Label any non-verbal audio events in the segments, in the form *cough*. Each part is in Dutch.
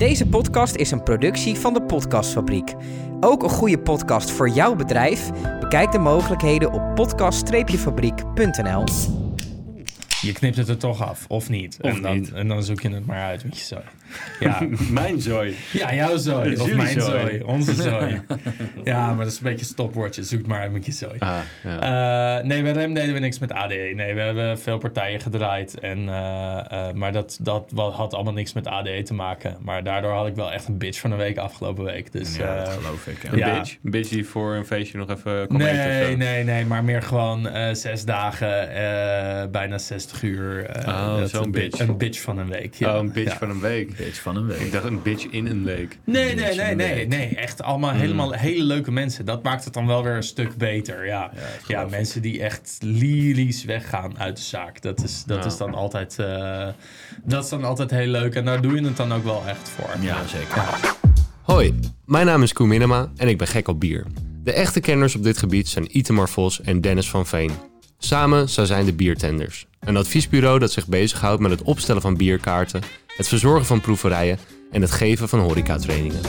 Deze podcast is een productie van de Podcastfabriek. Ook een goede podcast voor jouw bedrijf? Bekijk de mogelijkheden op podcast-fabriek.nl. Je knipt het er toch af, of niet? Of en, dan, niet. en dan zoek je het maar uit met je zooi. Ja, Mijn zooi. ja jouw zooi. Of jullie mijn zooi. zooi. Onze *laughs* zooi. Ja, maar dat is een beetje een stopwoordje. Zoek maar uit met je zooi. Ah, ja. Eh, nee, bij Rem deden we niks met ADE. Nee, we hebben veel partijen gedraaid. En, eh, eh, maar dat, dat had allemaal niks met ADE te maken. Maar daardoor had ik wel echt een bitch van een week afgelopen week. Dus, Ja, dat geloof ik. Ja. een ja. bitch. Een bitch die voor een feestje nog even of Nee, zo. nee, nee, maar meer gewoon eh, zes dagen, eh, bijna 60 uur. eh, Oh, zo'n een bi- bitch. Een bitch van een week. Ja. Oh, een bitch Ja. van een week. Bitch van een week. Ik dacht een bitch in een week. Nee, nee, nee, nee, nee. Echt allemaal helemaal hele leuke mensen. Dat maakt het dan wel weer een stuk beter. Ja, ja, mensen die echt lyrisch weggaan uit de zaak. Dat is, dat Ja. is dan altijd, eh, dat is dan altijd heel leuk. En daar doe je het dan ook wel echt voor. Ja, zeker. Hoi, mijn naam is Koen Minema en ik ben gek op bier. De echte kenners op dit gebied zijn Itemar Vos en Dennis van Veen. Samen zij zijn de Biertenders. Een adviesbureau dat zich bezighoudt met het opstellen van bierkaarten, het verzorgen van proeverijen en het geven van horecatrainingen.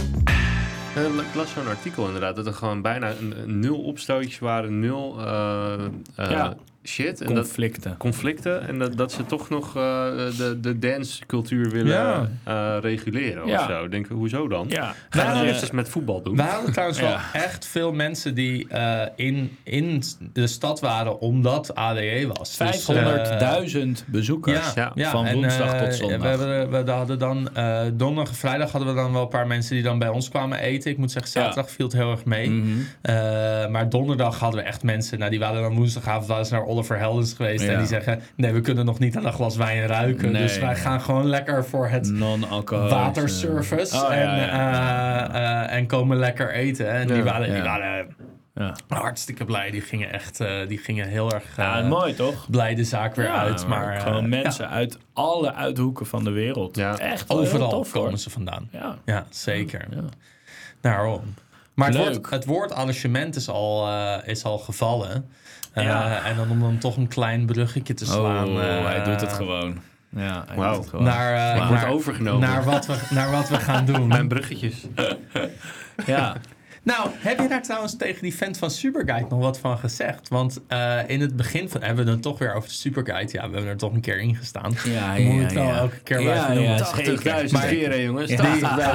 Ik las zo'n artikel inderdaad, dat er gewoon bijna nul opstootjes waren, nul eh, eh, Ja. Shit. En dat, Conflicten. conflicten. En dat, dat ze toch nog eh, de, de dancecultuur willen Ja. eh, reguleren Ja. of zo. Denk, hoezo dan? Ja. Gaan we Eh, dat eerst eens met voetbal doen? We hadden trouwens wel echt veel mensen die eh, in, in de stad waren omdat ADE was. Dus, eh, 500.000 bezoekers. Ja. Ja, Van en, woensdag eh, tot zondag. We, hebben, we hadden dan eh, donderdag en vrijdag hadden we dan wel een paar mensen die dan bij ons kwamen eten. Ik moet zeggen, zaterdag viel het heel erg mee. Mhm. Eh, maar donderdag hadden we echt mensen. Nou, die waren dan woensdagavond waren ze naar Oliver Heldens geweest. Ja. En die zeggen: Nee, we kunnen nog niet aan een glas wijn ruiken. Nee, dus wij gaan gewoon lekker voor het waterservice. Oh, ja, en, ja, ja. eh, eh, en komen lekker eten. En die Ja. waren, die waren Ja. hartstikke blij. Die gingen echt eh, die gingen heel erg Ja, eh, mooi toch? blij de zaak weer Ja, uit. Maar eh, gewoon mensen uit alle uithoeken van de wereld. Ja. Echt overal tof, hoor. komen ze vandaan. Ja. Ja, zeker. Ja. Daarom. Maar het Leuk. woord, het woord arrangement is al, eh, is al gevallen. Eh, Ja. En dan om dan toch een klein bruggetje te slaan. Oh, eh, hij doet het gewoon. Ja, hij Wauw. doet het gewoon. Naar, eh, Ik word naar, overgenomen. naar, wat we, naar wat we gaan doen. Mijn bruggetjes. *laughs* Ja. Nou, heb je daar trouwens tegen die vent van Superguide nog wat van gezegd? Want eh, in het begin van, hebben we het toch weer over de Superguide. Ja, we hebben er toch een keer in gestaan. Ja, moet ja, het wel ja. elke keer Ja, blijven ja, noemen. zeker. 80.000 Maar- keer, jongens. Ja.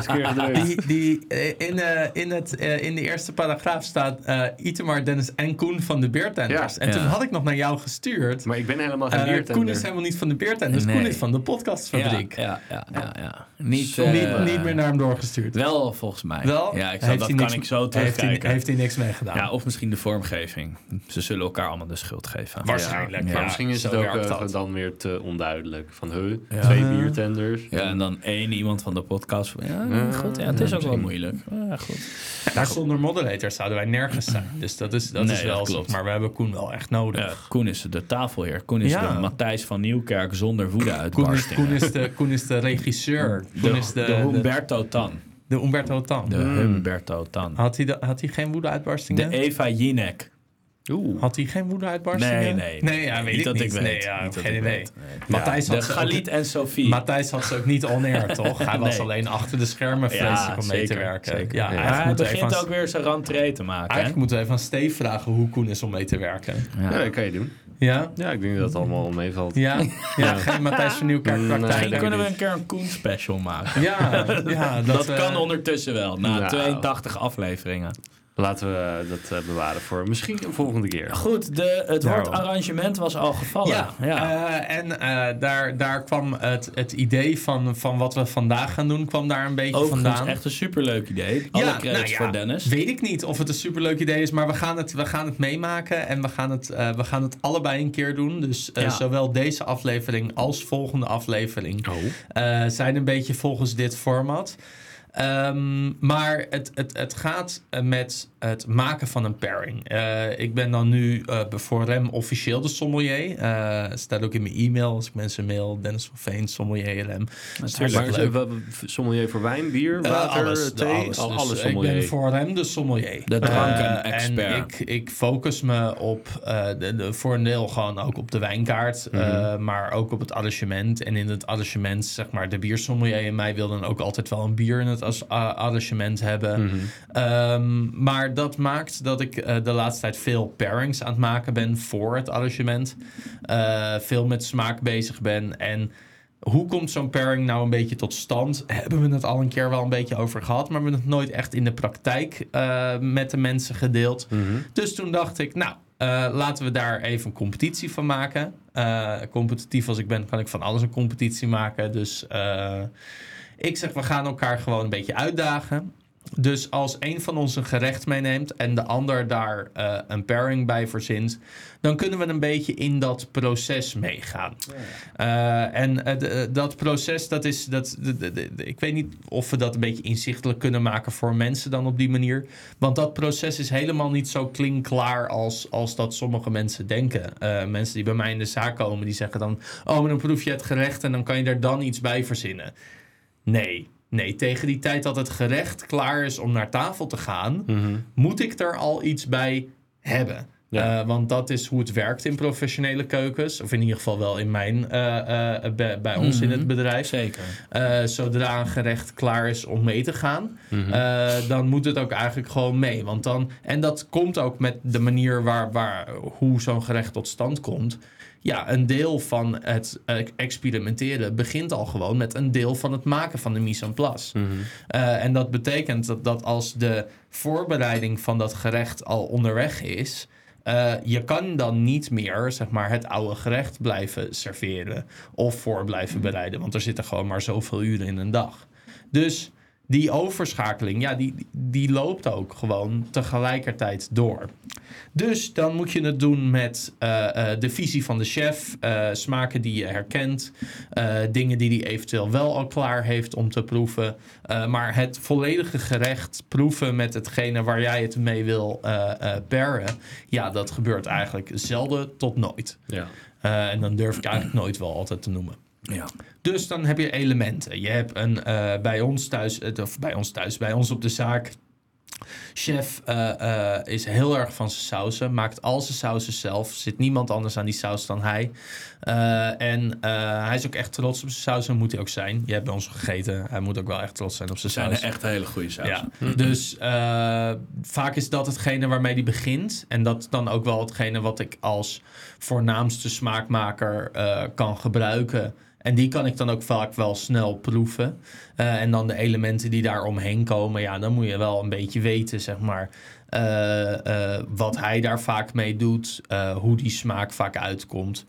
80.000 keer gedrukt. Die, die, eh, in, eh, in, het, in de eerste paragraaf staat Itemar, Dennis en Koen van de Beertenders. Ja. en toen Ja. had ik nog naar jou gestuurd. Maar ik ben helemaal geen leertender. Koen is helemaal niet van de Beertenders. Nee. Koen is van de podcastfabriek. Ja, ja, ja, ja, ja. Niet, Niet, niet meer naar hem doorgestuurd. Wel, volgens mij. Wel? Ja, ik Heeft dat kan ik zo Heeft hij, heeft hij niks mee gedaan? Ja, of misschien de vormgeving. Ze zullen elkaar allemaal de schuld geven. Waarschijnlijk. Ja, Ja, maar misschien is het ook eh, dat. dan weer te onduidelijk. Van, huh, twee biertenders. Ja, en dan één iemand van de podcast. Ja, goed. Ja, het is ook wel moeilijk. Ja, goed. Maar zonder moderators zouden wij nergens zijn. Dus dat is, dat Nee, is wel dat zo. klopt. Maar we hebben Koen wel echt nodig. Ja, Koen is de tafelheer. Koen is Ja. de Matthijs van Nieuwkerk zonder Koen, is, woede-uitbarstingen. Koen, is de, Koen is de regisseur. Koen de, is de, de de, Humberto Tan. De Umberto Tan. De Humberto Tan. Had, hij de, had hij geen woede-uitbarstingen? De Eva Jinek. Oeh. Had hij geen woede-uitbarstingen? Nee, nee. Nee, ja, weet niet ik dat niet. ik weet. Nee, ja, Niet geen ik idee. weet. Nee. Matthijs De had Galit en Sophie. Matthijs had ze ook niet on-air, *laughs* toch? Hij was alleen achter de schermen vreselijk om mee te werken. zeker. Ja, hij begint aan- ook weer zijn rentree te maken. hè? Eigenlijk moeten we even aan Steve vragen hoe Koen is om mee te werken. Ja, dat kan je doen. Ja? Ja, ik denk dat het allemaal meevalt. *laughs* Ja? Ja, geen Matthijs van Nieuwkerk praktijk. Misschien kunnen we een keer een Koen special maken. Ja, ja *laughs* Dat, eh, kan ondertussen wel, na Nou. 82 afleveringen. Laten we dat eh, bewaren voor misschien een volgende keer. Goed, de, het Daarom. woord arrangement was al gevallen. Ja, eh, en eh, daar, daar kwam het, het idee van, van wat we vandaag gaan doen, kwam daar een beetje Overigens vandaan. echt een superleuk idee. Alle Ja, credits nou ja, voor Dennis. Weet ik niet of het een superleuk idee is, maar we gaan het, we gaan het meemaken en we gaan het, eh, we gaan het allebei een keer doen. Dus eh, Ja. zowel deze aflevering als volgende aflevering Oh. eh, zijn een beetje volgens dit format. Ehm, maar het, het, het gaat eh, met het maken van een pairing. Eh, ik ben dan nu uh, voor Rem officieel de sommelier. Uh, staat ook in mijn e-mail als ik mensen mail. Dennis van Veen, sommelier Rem. Natuurlijk. Sommelier voor wijn, bier, water, alles, thee? Alles. Al, Dus ik ben voor Rem de sommelier. De dranken-expert. en ik, ik focus me op de, de, voor een deel gewoon ook op de wijnkaart. Mhm. -hmm. maar ook op het arrangement. En in het arrangement, zeg maar, de biersommelier en mij wil dan ook altijd wel een bier in het arrangement hebben. Mhm. Um, maar dat maakt dat ik uh, de laatste tijd veel pairings aan het maken ben voor het arrangement. Uh, veel met smaak bezig ben. En hoe komt zo'n pairing nou een beetje tot stand? Hebben we het al een keer wel een beetje over gehad, maar we hebben het nooit echt in de praktijk uh, met de mensen gedeeld. Mhm. Dus toen dacht ik, nou, laten we daar even een competitie van maken. competitief als ik ben, kan ik van alles een competitie maken. Dus ik zeg, we gaan elkaar gewoon een beetje uitdagen. Dus als een van ons een gerecht meeneemt en de ander daar uh, een pairing bij verzint, dan kunnen we een beetje in dat proces meegaan. Ja. Uh, en uh, dat proces, dat is. Dat, ik weet niet of we dat een beetje inzichtelijk kunnen maken voor mensen dan op die manier. Want dat proces is helemaal niet zo klinkklaar als, als dat sommige mensen denken. mensen die bij mij in de zaak komen, die zeggen dan: Oh, maar dan proef je het gerecht en dan kan je er dan iets bij verzinnen. Nee, Nee, tegen die tijd dat het gerecht klaar is om naar tafel te gaan, Mhm. moet ik er al iets bij hebben. Ja. Uh, want dat is hoe het werkt in professionele keukens. Of in ieder geval wel in mijn, uh, uh, bij, bij ons in het bedrijf. Zeker. zodra een gerecht klaar is om mee te gaan, Mhm. dan moet het ook eigenlijk gewoon mee. Want dan, en dat komt ook met de manier waar, waar, hoe zo'n gerecht tot stand komt. Ja, een deel van het experimenteren begint al gewoon met een deel van het maken van de mise en place. Mhm. Uh, en dat betekent dat, dat als de voorbereiding van dat gerecht al onderweg is, uh, je kan dan niet meer zeg maar, het oude gerecht blijven serveren of voor blijven bereiden, want er zitten gewoon maar zoveel uren in een dag. Dus die overschakeling, ja, die, die loopt ook gewoon tegelijkertijd door. Dus dan moet je het doen met uh, uh, de visie van de chef, uh, smaken die je herkent, dingen die hij eventueel wel al klaar heeft om te proeven. maar het volledige gerecht proeven met hetgene waar jij het mee wil paren, ja, dat gebeurt eigenlijk zelden tot nooit. Ja. en dan durf ik eigenlijk nooit wel altijd te noemen. Ja. Dus dan heb je elementen. Je hebt een uh, bij ons thuis, of bij ons thuis, bij ons op de zaak. Chef uh, uh, is heel erg van zijn sausen, maakt al zijn sausen zelf. Zit niemand anders aan die saus dan hij. en hij is ook echt trots op zijn saus en moet hij ook zijn. Je hebt bij ons gegeten, hij moet ook wel echt trots zijn op zijn zijn saus. Zijn echt hele goede saus. Ja. Dus vaak is dat hetgene waarmee hij begint. En dat dan ook wel hetgene wat ik als voornaamste smaakmaker kan gebruiken. En die kan ik dan ook vaak wel snel proeven. Uh, en dan de elementen die daar omheen komen, ja, dan moet je wel een beetje weten, zeg maar, uh, uh, wat hij daar vaak mee doet, hoe die smaak vaak uitkomt.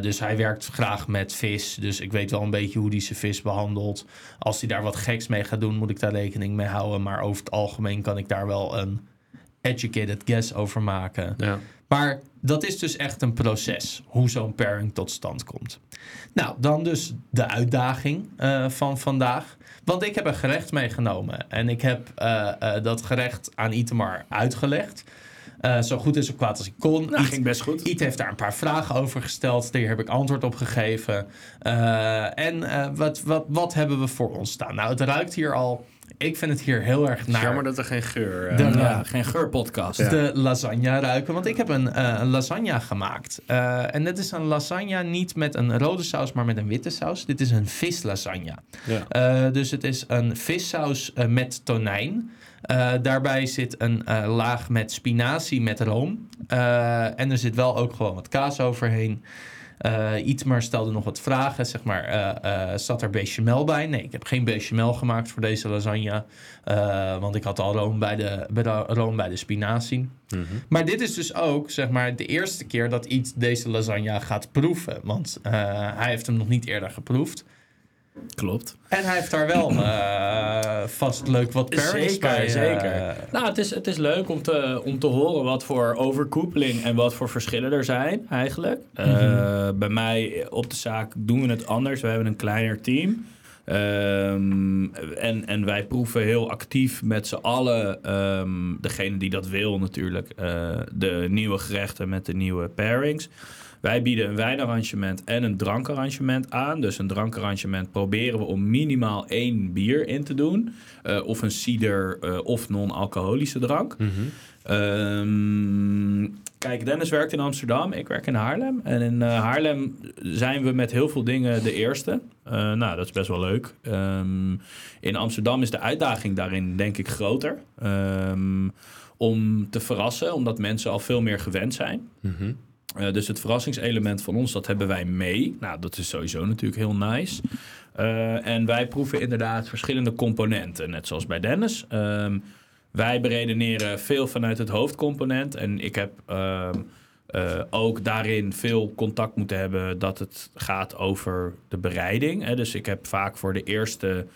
dus hij werkt graag met vis, dus ik weet wel een beetje hoe hij zijn vis behandelt. Als hij daar wat geks mee gaat doen, moet ik daar rekening mee houden. Maar over het algemeen kan ik daar wel een educated guess over maken. Ja. Maar dat is dus echt een proces, hoe zo'n pairing tot stand komt. Nou, dan dus de uitdaging uh, van vandaag. Want ik heb een gerecht meegenomen en ik heb uh, uh, dat gerecht aan Itemar uitgelegd. Zo goed en zo kwaad als ik kon. Nou, ging best goed. Iet heeft daar een paar vragen over gesteld. Daar heb ik antwoord op gegeven. En wat, wat, wat hebben we voor ons staan? Nou, het ruikt hier al... Ik vind het hier heel erg naar... Jammer dat er geen geur... De, ja, geen geurpodcast. Ja. De lasagne ruiken. Want ik heb een, uh, een lasagne gemaakt. Uh, en dit is een lasagne niet met een rode saus, maar met een witte saus. Dit is een vislasagne. Ja. Uh, dus het is een vissaus met tonijn. Uh, daarbij zit een uh, laag met spinazie met room. Uh, en er zit wel ook gewoon wat kaas overheen. Uh, Itmar stelde nog wat vragen. Zeg maar, uh, uh, zat er bechamel bij? Nee, ik heb geen bechamel gemaakt voor deze lasagne. want ik had al room bij de, bij de, room bij de spinazie. Mm-hmm. Maar dit is dus ook zeg maar, de eerste keer dat iets deze lasagne gaat proeven. Want hij heeft hem nog niet eerder geproefd. Klopt. En hij heeft daar wel uh, *clears throat* vast leuk wat pairings zeker, bij. Uh, Zeker, Nou, het is, het is leuk om te, om te horen wat voor overkoepeling en wat voor verschillen er zijn eigenlijk. Mm-hmm. Uh, bij mij op de zaak doen we het anders. We hebben een kleiner team. Um, en, en wij proeven heel actief met z'n allen, ehm, degene die dat wil natuurlijk, eh, de nieuwe gerechten met de nieuwe pairings. Wij bieden een wijnarrangement en een drankarrangement aan. Dus een drankarrangement proberen we om minimaal één bier in te doen. Eh, of een cider eh, of non-alcoholische drank. Ehm, kijk, Dennis werkt in Amsterdam, ik werk in Haarlem. En in eh, Haarlem zijn we met heel veel dingen de eerste. Nou, dat is best wel leuk. Ehm, in Amsterdam is de uitdaging daarin denk ik groter. Ehm, om te verrassen, omdat mensen al veel meer gewend zijn. Eh, dus het verrassingselement van ons, dat hebben wij mee. Nou, dat is sowieso natuurlijk heel nice. Eh, en wij proeven inderdaad verschillende componenten, net zoals bij Dennis. Ehm, wij beredeneren veel vanuit het hoofdcomponent. En ik heb ehm, eh, ook daarin veel contact moeten hebben dat het gaat over de bereiding. Hè. Dus ik heb vaak voor de eerste,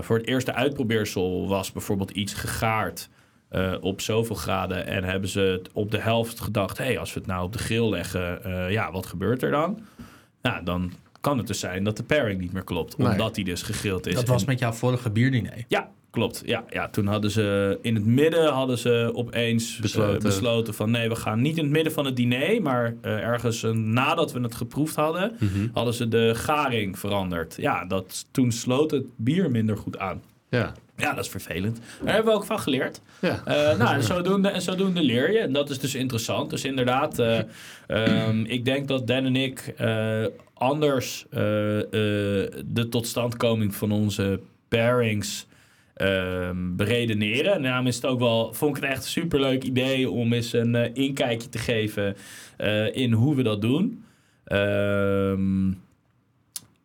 voor het eerste uitprobeersel was bijvoorbeeld iets gegaard. Eh, op zoveel graden en hebben ze het op de helft gedacht: hé, hey, als we het nou op de grill leggen, eh, ja, wat gebeurt er dan? Nou, dan kan het dus zijn dat de pairing niet meer klopt, Nee. omdat die dus gegrild is. Dat was En- met jouw vorige bierdiner. ja, klopt. Ja, ja, toen hadden ze in het midden hadden ze opeens Besloten. besloten, besloten van nee, we gaan niet in het midden van het diner, maar eh, ergens eh, nadat we het geproefd hadden, hadden ze de garing veranderd. Ja, dat, toen sloot het bier minder goed aan. Ja. Ja, dat is vervelend. Daar hebben we ook van geleerd. Ja. Eh, nou, en zodoende, en zodoende leer je. En dat is dus interessant. Dus inderdaad, eh, ehm, ik denk dat Dan en ik eh, anders de totstandkoming van onze pairings ehm beredeneren. En daarom is het ook wel, vond ik het echt een superleuk idee om eens een inkijkje te geven in hoe we dat doen. Ehm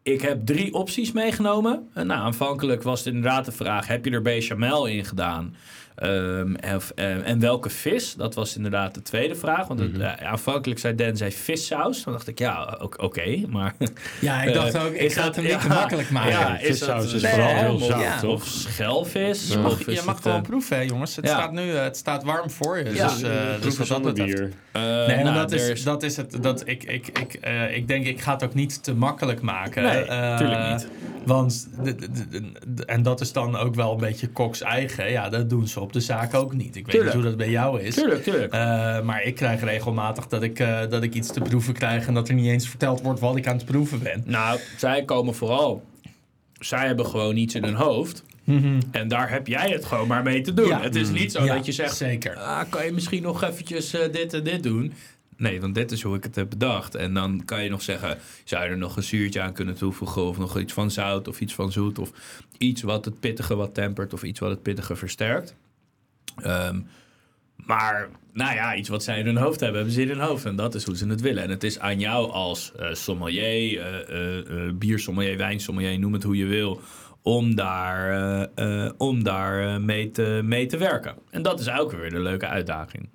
ik heb drie opties meegenomen. En nou, aanvankelijk was het inderdaad de vraag: heb je er bechamel in gedaan? Ehm, en, of- en, welke vis? Dat was inderdaad de tweede vraag. Want het, eh, aanvankelijk zei Dan zei vissaus. Dan dacht ik, ja, oké, maar... *laughs* Ja, ik dacht Eh, ook, ik ga het hem niet te ja, makkelijk maken. Ja, is vissaus dat is vooral heel zout, ja. toch? Of schelvis? Of Je mag het, gewoon eh, proeven, hè, jongens. Het ja. staat nu het staat warm voor je. Ja. Dus, eh, dus wat dat betreft- bier. eh, Nee, nou, dat, is, dat is het. Dat ik, ik, ik, eh, ik denk, ik ga het ook niet te makkelijk maken. Nee, Eh, tuurlijk niet. Want, en dat is dan ook wel een beetje Cox eigen. Ja, dat doen ze op de zaak ook niet. Ik weet Tuurlijk. niet hoe dat bij jou is. Tuurlijk, tuurlijk. Eh, maar ik krijg regelmatig dat ik, eh, dat ik iets te proeven krijg... en dat er niet eens verteld wordt wat ik aan het proeven ben. Nou, zij komen vooral... Zij hebben gewoon iets in hun hoofd. En daar heb jij het gewoon maar mee te doen. Ja. Het is niet zo Ja, dat je zegt... Zeker. Ah, kan je misschien nog eventjes eh, dit en dit doen? Nee, want dit is hoe ik het heb bedacht. En dan kan je nog zeggen, zou je er nog een zuurtje aan kunnen toevoegen... of nog iets van zout of iets van zoet... of iets wat het pittige wat tempert of iets wat het pittige versterkt. Ehm, maar, nou ja, iets wat zij in hun hoofd hebben, hebben ze in hun hoofd. En dat is hoe ze het willen. En het is aan jou als eh, sommelier, eh eh, eh, biersommelier, wijnsommelier, noem het hoe je wil... om daar, om daar mee, te, mee te werken. En dat is ook weer de leuke uitdaging.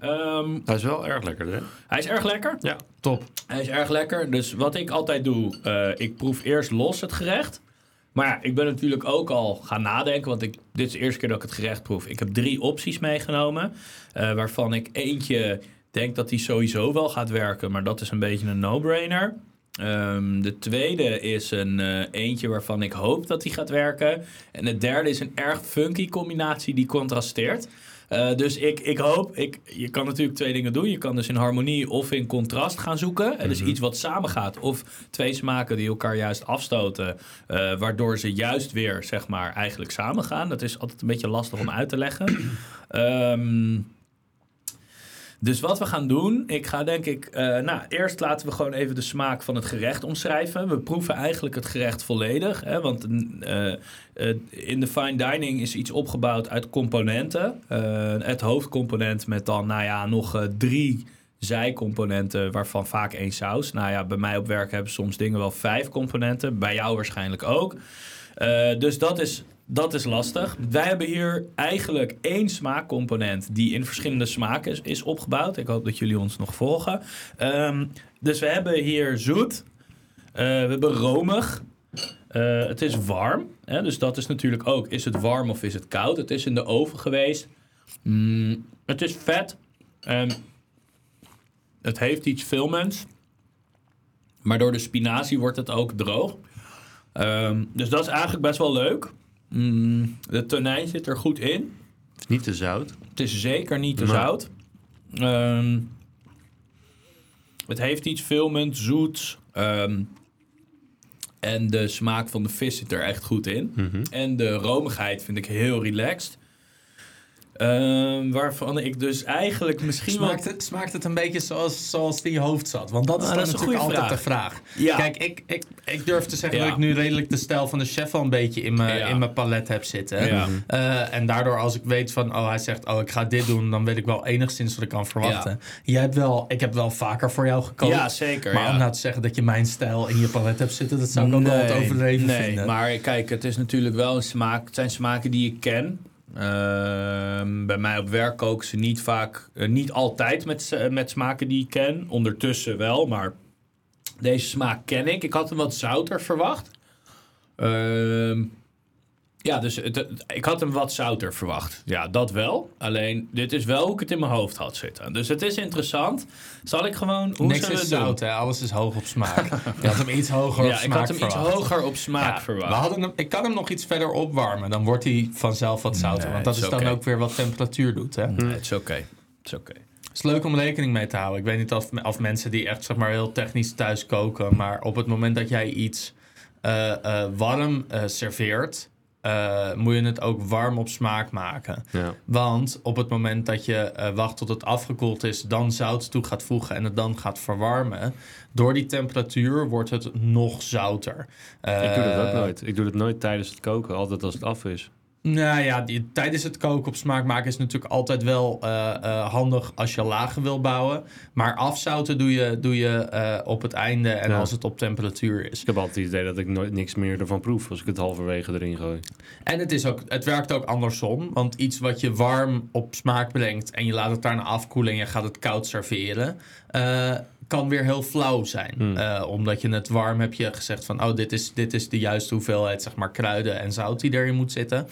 Ehm, Dat is wel erg lekker, hè? hij is erg lekker. Ja. Top. Hij is erg lekker. Dus wat ik altijd doe, ik proef eerst los het gerecht. Maar ja, ik ben natuurlijk ook al gaan nadenken, want ik, dit is de eerste keer dat ik het gerecht proef. Ik heb drie opties meegenomen, eh, waarvan ik eentje denk dat die sowieso wel gaat werken, maar dat is een beetje een no-brainer. Ehm, de tweede is een eh, eentje waarvan ik hoop dat die gaat werken. En de derde is een erg funky combinatie die contrasteert. Eh, dus ik, ik hoop, ik, je kan natuurlijk twee dingen doen. Je kan dus in harmonie of in contrast gaan zoeken. En dus iets wat samengaat. Of twee smaken die elkaar juist afstoten. eh, waardoor ze juist weer, zeg maar, eigenlijk samengaan. Dat is altijd een beetje lastig om uit te leggen. *clears throat* Ehm, dus wat we gaan doen, ik ga denk ik, eh, nou, eerst laten we gewoon even de smaak van het gerecht omschrijven. We proeven eigenlijk het gerecht volledig, hè, want eh, eh, in de fine dining is iets opgebouwd uit componenten. Het hoofdcomponent met dan, nou ja, nog drie zijcomponenten, waarvan vaak één saus. Nou ja, bij mij op werk hebben soms dingen wel vijf componenten, bij jou waarschijnlijk ook. Dus dat is, dat is lastig. Wij hebben hier eigenlijk één smaakcomponent die in verschillende smaken is, opgebouwd. Ik hoop dat jullie ons nog volgen. Ehm, dus we hebben hier zoet. Eh, we hebben romig. Eh, het is warm. Hè? Dus dat is natuurlijk ook, is het warm of is het koud? Het is in de oven geweest. Mm, het is vet. En het heeft iets filmends. Maar door de spinazie wordt het ook droog. Ehm, dus dat is eigenlijk best wel leuk. Mm, de tonijn zit er goed in. Niet te zout. Het is zeker niet te zout. Ehm, het heeft iets filmend, zoets. ehm, en de smaak van de vis zit er echt goed in. Mhm. En de romigheid vind ik heel relaxed. Ehm, waarvan ik dus eigenlijk misschien wel... Smaakt het, smaakt het een beetje zoals, zoals het in je hoofd zat? Want dat is Ah, dan dat natuurlijk altijd de vraag. Ja. Kijk, ik, ik, ik durf te zeggen Ja. dat ik nu redelijk de stijl van de chef al een beetje in mijn, Ja. in mijn palet heb zitten. Eh, en daardoor als ik weet van, oh hij zegt, oh ik ga dit doen, dan weet ik wel enigszins wat ik kan verwachten. Jij hebt wel, ik heb wel vaker voor jou gekookt. Ja, zeker. Maar om nou te zeggen dat je mijn stijl in je palet hebt zitten, dat zou ik ook wel wat overdreven nee, vinden. maar kijk, het is natuurlijk wel een smaak. Het zijn smaken die ik ken. Ehm, bij mij op werk koken ze niet vaak, eh, niet altijd met, eh, met smaken die ik ken. Ondertussen wel, maar deze smaak ken ik. Ik had hem wat zouter verwacht. Ehm, ja, dus het, het- ik had hem wat zouter verwacht. Ja, dat wel. Alleen, dit is wel hoe ik het in mijn hoofd had zitten. Dus het is interessant. Zal ik gewoon... Hoe Niks is zout, hè? alles is hoog op smaak. je had hem iets hoger op Ja, ik smaak had hem iets hoger op smaak Ja, verwacht. We hadden hem, ik kan hem nog iets verder opwarmen. Dan wordt hij vanzelf wat zouter. Nee, want dat is dan ook weer wat temperatuur doet. Hè? Nee, het is oké. Het is oké. Het is leuk om rekening mee te houden. Ik weet niet of, of mensen die echt zeg maar, heel technisch thuis koken. Maar op het moment dat jij iets eh, eh, warm eh, serveert. Eh, moet je het ook warm op smaak maken. Ja. Want op het moment dat je eh, wacht tot het afgekoeld is, dan zout toe gaat voegen en het dan gaat verwarmen, door die temperatuur wordt het nog zouter. Ik doe dat ook Eh, nooit. Ik doe dat nooit tijdens het koken. Altijd als het af is. Nou ja, die, tijdens het koken op smaak maken is natuurlijk altijd wel eh, eh, handig als je lagen wil bouwen. Maar afzouten doe je, doe je eh, op het einde en Ja. als het op temperatuur is. Ik heb altijd het idee dat ik nooit niks meer ervan proef als ik het halverwege erin gooi. En het, is ook, het werkt ook andersom. Want iets wat je warm op smaak brengt en je laat het daarna afkoelen en je gaat het koud serveren, kan weer heel flauw zijn. Hmm. Eh, omdat je het warm heb je gezegd van, oh, dit is, dit is de juiste hoeveelheid zeg maar, kruiden en zout die erin moet zitten.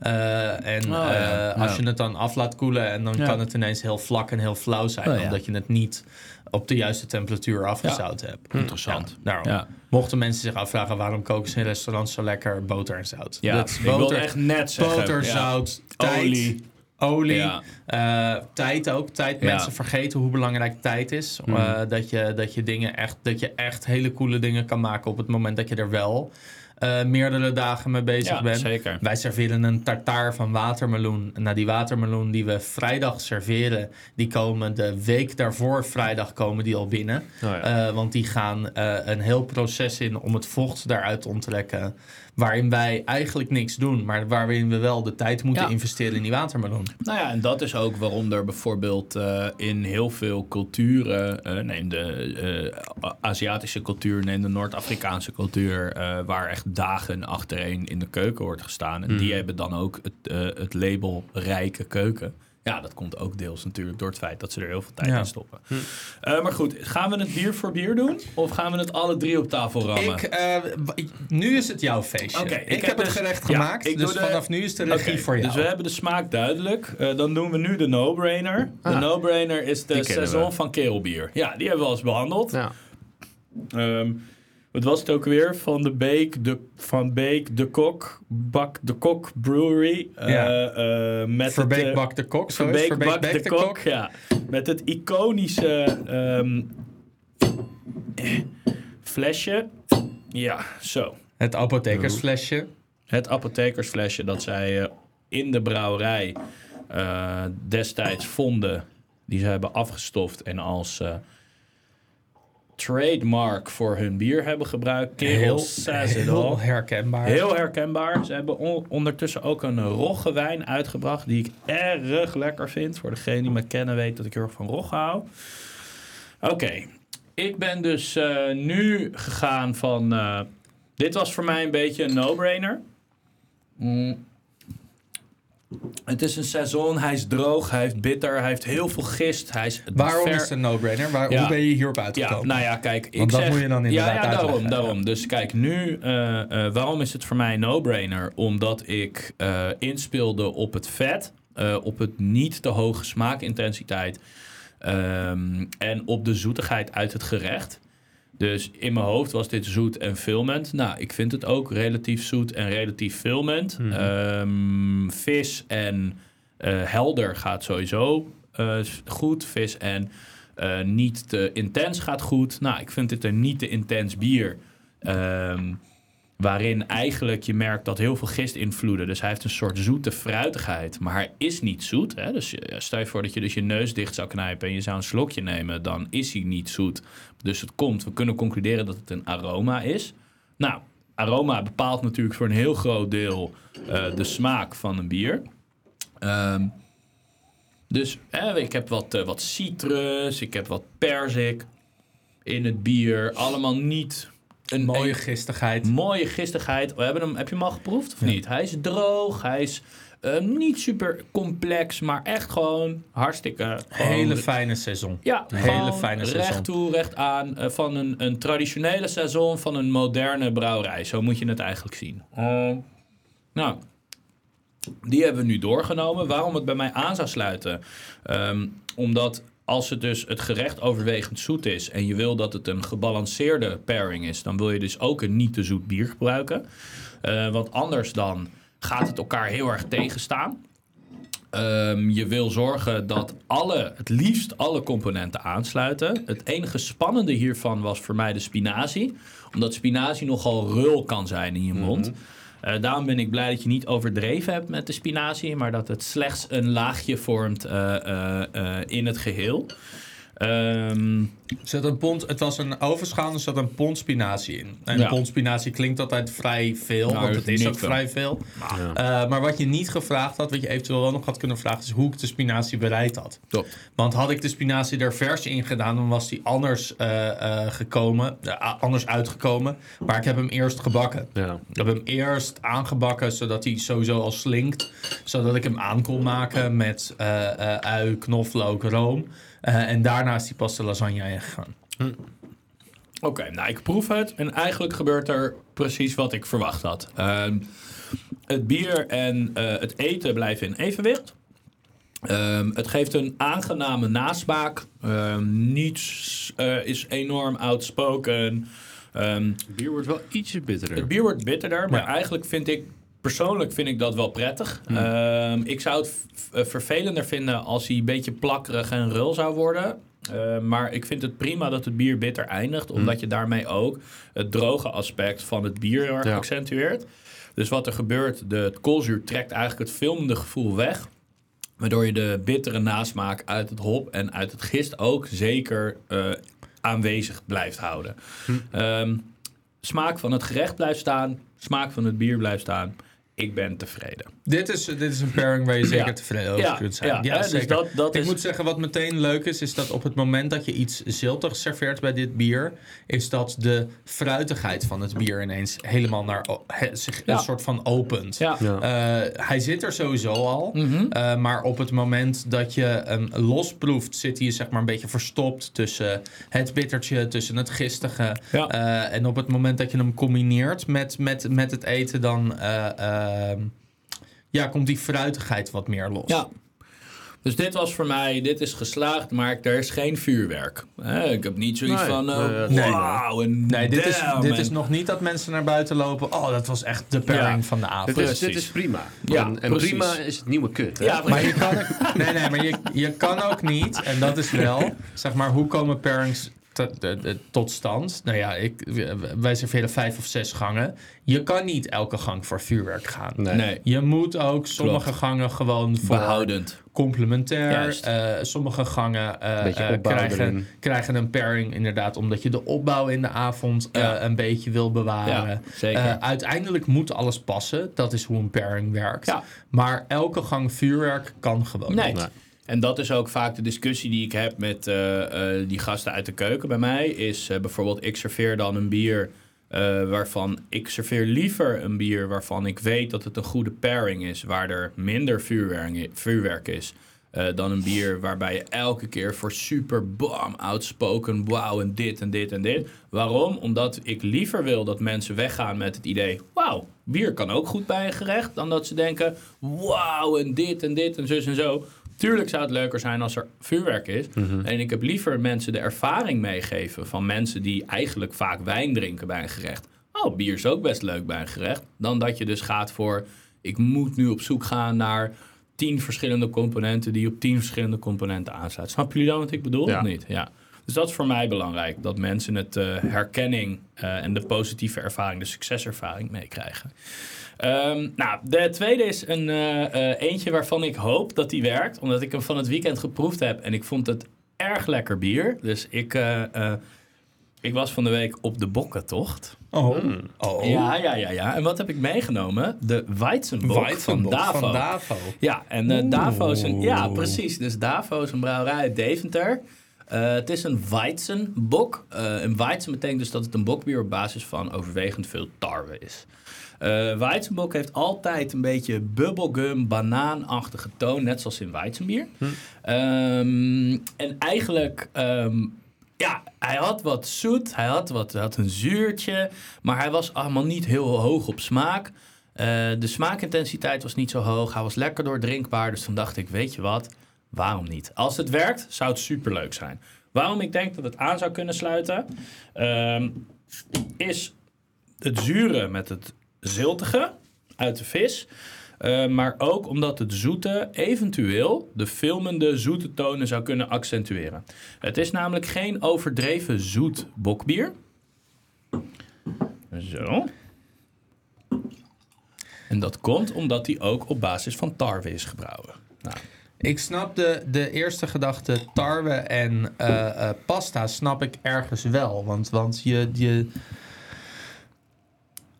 Eh, en Oh, ja. eh, als Ja. je het dan af laat koelen en dan Ja. kan het ineens heel vlak en heel flauw zijn. Oh, ja. Omdat je het niet op de juiste temperatuur afgezout hebt. Interessant. Ja, daarom. Ja. Mochten mensen zich afvragen waarom koken ze in restaurants zo lekker boter en zout. Ja, Dat is ik boter, echt net zeggen. boter, ja. zout, tijd, Olie. Olie, Ja. eh, tijd ook. Tijd. Ja. Mensen vergeten hoe belangrijk tijd is. Mhm. Eh, dat, je, dat, je dingen echt, dat je echt hele coole dingen kan maken op het moment dat je er wel eh, meerdere dagen mee bezig Ja, bent. zeker. Wij serveren een tartaar van watermeloen. Nou, die watermeloen die we vrijdag serveren, die komen de week daarvoor vrijdag komen die al binnen. Oh want die gaan een heel proces in om het vocht daaruit te onttrekken. Waarin wij eigenlijk niks doen, maar waarin we wel de tijd moeten Ja. investeren in die watermeloen. Nou ja, en dat is ook waarom er bijvoorbeeld eh, in heel veel culturen, eh, neem de eh, Aziatische cultuur, neem de Noord-Afrikaanse cultuur, waar echt dagen achtereen in de keuken wordt gestaan. En die hebben dan ook het, het label rijke keuken. Ja, dat komt ook deels natuurlijk door het feit dat ze er heel veel tijd Ja. in stoppen. Eh, maar goed, gaan we het bier voor bier doen? Of gaan we het alle drie op tafel rammen? Ik, eh, nu is het jouw feestje. Oké, ik, ik heb het dus- gerecht ja, gemaakt, ik dus de- vanaf nu is de regie voor jou. Dus we hebben de smaak duidelijk. Eh, dan doen we nu de no-brainer. De Ah. no-brainer is de we. van keelbier. Ja, die hebben we al eens behandeld. Ja. Ehm, wat was het ook weer? Van de Beek, de, van Beek, de Kok, Bak de Kok Brewery. Eh, Ja. eh, met Verbeek het, eh, bak de kok, Verbeek Verbeek Bak de Kok. Ja. Met het iconische ehm, eh, flesje. Ja, zo. Het apothekersflesje. Het apothekersflesje dat zij in de brouwerij destijds vonden. Die ze hebben afgestoft en als trademark voor hun bier hebben gebruikt. Kerel *laughs* it heel herkenbaar. Heel herkenbaar. Ze hebben on- ondertussen ook een rogge wijn uitgebracht. Die ik erg lekker vind. Voor degene die me kennen weet dat ik heel erg van rogge hou. Oké. Ik ben dus eh, nu gegaan van... eh, dit was voor mij een beetje een no-brainer. Mm. Het is een seizoen. Hij is droog. Hij heeft bitter. Hij heeft heel veel gist. Hij is Waarom ver- is het een no-brainer? Waar, Ja. Hoe ben je hierop ja, uitgekomen? nou ja, kijk. Ik Want dat zeg, moet je dan ja, inderdaad ja, daarom, uitleggen. daarom. Dus kijk, nu, eh, eh, waarom is het voor mij een no-brainer? Omdat ik eh, inspeelde op het vet, op het niet te hoge smaakintensiteit ehm, en op de zoetigheid uit het gerecht. Dus in mijn hoofd was dit zoet en filmend. Nou, ik vind het ook relatief zoet en relatief filmend. Ehm, vis en eh, helder gaat sowieso eh, goed. Vis en eh, niet te intens gaat goed. Nou, ik vind dit een niet te intens bier. Ehm, waarin eigenlijk je merkt dat heel veel gist invloeden. Dus hij heeft een soort zoete fruitigheid. Maar hij is niet zoet. Hè? Dus stel je voor dat je dus je neus dicht zou knijpen... en je zou een slokje nemen, dan is hij niet zoet. Dus het komt, we kunnen concluderen dat het een aroma is. Nou, aroma bepaalt natuurlijk voor een heel groot deel... eh, de smaak van een bier. Ehm, dus ik heb wat, eh, wat citrus, ik heb wat perzik in het bier. Allemaal niet een Mooie gistigheid. mooie gistigheid. We hebben hem, heb je hem al geproefd of niet? Hij is droog, hij is eh, niet super complex, maar echt gewoon hartstikke... gewoon- Hele fijne seizoen. ja, hele fijne recht toe, recht aan. eh, van een, een traditionele seizoen van een moderne brouwerij. Zo moet je het eigenlijk zien. Eh, nou, die hebben we nu doorgenomen. Waarom het bij mij aan zou sluiten? Ehm, omdat als het dus het gerecht overwegend zoet is... en je wil dat het een gebalanceerde pairing is... dan wil je dus ook een niet te zoet bier gebruiken. Eh, want anders dan gaat het elkaar heel erg tegenstaan. Ehm, je wil zorgen dat alle, het liefst alle componenten aansluiten. Het enige spannende hiervan was voor mij de spinazie. Omdat spinazie nogal rul kan zijn in je mond. Eh, daarom ben ik blij dat je niet overdreven hebt met de spinazie. Maar dat het slechts een laagje vormt eh, eh, in het geheel. Zat een pond, het was een overschaal, er zat een pond spinazie in. En Ja. een pond spinazie klinkt altijd vrij veel, Nou, want het is ook veel. vrij veel. Ja. Eh, maar wat je niet gevraagd had, wat je eventueel wel nog had kunnen vragen, is hoe ik de spinazie bereid had. top. Want had ik de spinazie er vers in gedaan, dan was die anders eh, eh, gekomen, anders uitgekomen. Maar ik heb hem eerst gebakken. Ja. Ik heb hem eerst aangebakken, zodat hij sowieso al slinkt. Zodat ik hem aan kon maken met ui, knoflook, room. Eh, en daarna is hij pas de lasagne ingegaan. Oké, nou ik proef het en eigenlijk gebeurt er precies wat ik verwacht had. Ehm, het bier en eh, het eten blijven in evenwicht. Ehm, het geeft een aangename nasmaak. Ehm, niets eh, is enorm outspoken. Ehm, Bier wordt wel ietsje bitterder. het bier wordt bitterder, maar Ja. eigenlijk vind ik... Persoonlijk vind ik dat wel prettig. Ehm, ik zou het eh, vervelender vinden als hij een beetje plakkerig en rul zou worden. Eh, maar ik vind het prima dat het bier bitter eindigt. Omdat je daarmee ook het droge aspect van het bier heel erg Ja. accentueert. Dus wat er gebeurt, de, het koolzuur trekt eigenlijk het filmende gevoel weg. Waardoor je de bittere nasmaak uit het hop en uit het gist ook zeker eh, aanwezig blijft houden. Ehm, smaak van het gerecht blijft staan. Smaak van het bier blijft staan. Ik ben tevreden. Dit is, dit is een pairing waar je zeker Ja. tevreden over Ja, kunt zijn. ja, hè, dus zeker. dat- dat ik is- moet zeggen, wat meteen leuk is, is dat op het moment dat je iets ziltigs serveert bij dit bier, is dat de fruitigheid van het bier ineens helemaal naar he- zich Ja. een soort van opent. Ja. Ja. Eh, hij zit er sowieso al. Mhm. Eh, maar op het moment dat je hem losproeft, zit hij zeg maar een beetje verstopt tussen het bittertje, tussen het gistige. Ja. Eh, en op het moment dat je hem combineert met, met, met het eten, dan ja, komt die fruitigheid wat meer los. Ja. Dus dit was voor mij, dit is geslaagd, maar er is geen vuurwerk. Hè, ik heb niet zoiets Nee, van, eh, nee, nee. wauw, en Nee, dit, is, dit is nog niet dat mensen naar buiten lopen. Oh, dat was echt de pairing Ja. van de avond. Dit is, dit is prima. Ja, en prima is het nieuwe kut. Hè? Ja, Maar je kan ook, nee, nee, maar je, je kan ook niet, en dat is wel, zeg maar, hoe komen pairings tot stand? Nou ja, ik, wij serveren vijf of zes gangen. Je kan niet elke gang voor vuurwerk gaan. Nee. Nee, Je moet ook sommige Klopt. gangen gewoon voor behoudend. complementair. Eh, sommige gangen eh, eh, krijgen, krijgen een pairing inderdaad, omdat je de opbouw in de avond eh, Ja. een beetje wil bewaren. Ja, zeker. Eh, uiteindelijk moet alles passen. Dat is hoe een pairing werkt. Ja. Maar elke gang vuurwerk kan gewoon Nee. niet. En dat is ook vaak de discussie die ik heb met eh, eh, die gasten uit de keuken bij mij. Is eh, bijvoorbeeld, ik serveer dan een bier waarvan ik serveer liever een bier waarvan ik weet dat het een goede pairing is, waar er minder vuurwerk, is. dan een bier waarbij je elke keer voor super bam, outspoken, wauw en dit en dit en dit. Waarom? Omdat ik liever wil dat mensen weggaan met het idee, wauw, bier kan ook goed bij een gerecht. Dan dat ze denken, wauw en dit en dit en zus en zo. Tuurlijk zou het leuker zijn als er vuurwerk is. En ik heb liever mensen de ervaring meegeven van mensen die eigenlijk vaak wijn drinken bij een gerecht. Oh, bier is ook best leuk bij een gerecht. Dan dat je dus gaat voor, ik moet nu op zoek gaan naar tien verschillende componenten die op tien verschillende componenten aansluiten. Snap jullie dan wat ik bedoel? Ja. Of niet? Ja. Dus dat is voor mij belangrijk. Dat mensen het eh, herkenning eh, en de positieve ervaring, de succeservaring meekrijgen. Ehm, nou, de tweede is een eh, eh, eentje waarvan ik hoop dat die werkt. Omdat ik hem van het weekend geproefd heb. En ik vond het erg lekker bier. Dus ik, eh, eh, ik was van de week op de bokkentocht. Oh. oh. Ja, ja, ja, ja. En wat heb ik meegenomen? De Weizenbok van Weizenbok Davo. Van Davo. Ja, en. Davo is een... Ja, precies. Dus Davo is een brouwerij uit Deventer. Eh, het is een Weizenbok. Eh een Weizen betekent dus dat het een bokbier op basis van overwegend veel tarwe is. Eh Weizenbok heeft altijd een beetje bubblegum, banaanachtige toon, net zoals in Weizenbier. Ehm, en eigenlijk, ehm, ja, hij had wat zoet, hij had, wat, had een zuurtje, maar hij was allemaal niet heel hoog op smaak. De smaakintensiteit was niet zo hoog, hij was lekker doordrinkbaar, dus toen dacht ik, weet je wat, waarom niet? Als het werkt, zou het superleuk zijn. Waarom ik denk dat het aan zou kunnen sluiten, ehm, is het zure met het ziltige uit de vis. Eh, maar ook omdat het zoete eventueel de filmende zoete tonen zou kunnen accentueren. Het is namelijk geen overdreven zoet bokbier. Zo. En dat komt omdat die ook op basis van tarwe is gebrouwen. Nou, Ik snap de, de eerste gedachte tarwe en eh, eh, pasta snap ik ergens wel. Want, want je, je...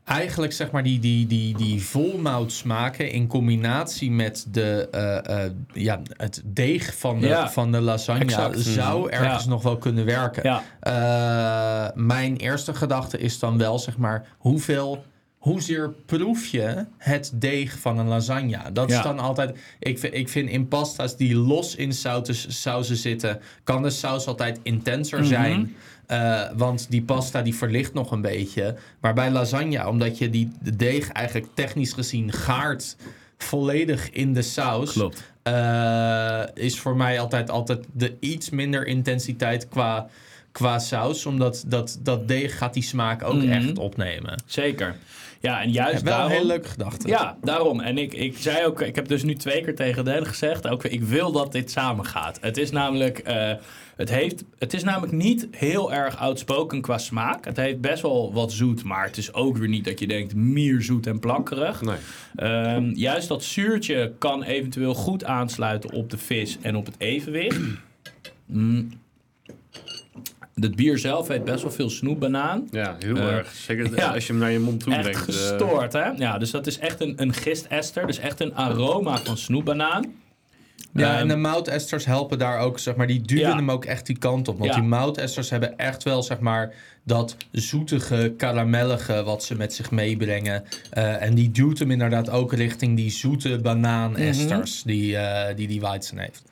Eigenlijk zeg maar die, die, die, die volmout smaken in combinatie met de, eh, ja, het deeg van de, Ja, van de lasagne exact. zou ergens Ja. nog wel kunnen werken. Ja. Mijn eerste gedachte is dan wel zeg maar hoeveel... Hoezeer proef je het deeg van een lasagne? Dat Ja. is dan altijd. Ik vind, ik vind in pasta's die los in sauzen zitten, kan de saus altijd intenser Mhm. zijn. Eh, want die pasta die verlicht nog een beetje. Maar bij lasagne, omdat je die de deeg eigenlijk technisch gezien gaart volledig in de saus. Klopt. eh, is voor mij altijd, altijd de iets minder intensiteit qua, qua saus. Omdat dat, dat deeg gaat die smaak ook Mhm. echt opnemen. Zeker. Ja, en juist wel daarom... een hele leuke gedachte. Ja, daarom. En ik, ik zei ook, ik heb dus nu twee keer tegen Den gezegd, ook, ik wil dat dit samen gaat. Het is namelijk, eh, het, heeft, het is namelijk niet heel erg outspoken qua smaak. Het heeft best wel wat zoet, maar het is ook weer niet dat je denkt mierzoet en plakkerig. Nee. Ehm, juist dat zuurtje kan eventueel goed aansluiten op de vis en op het evenwicht. Mm. Het bier zelf heeft best wel veel snoepbanaan. Ja, heel Eh, erg. Zeker *laughs* ja. als je hem naar je mond toe Echt brengt. eh, gestoord, hè? Ja, dus dat is echt een, een gistester. Dus echt een aroma van snoepbanaan. Ja, Ehm, en de moutesters helpen daar ook, zeg maar, die duwen Ja. hem ook echt die kant op. Want Ja. die moutesters hebben echt wel, zeg maar, dat zoetige, karamellige wat ze met zich meebrengen. Eh, en die duwt hem inderdaad ook richting die zoete banaanesters Mhm. die, eh, die die Weizen heeft.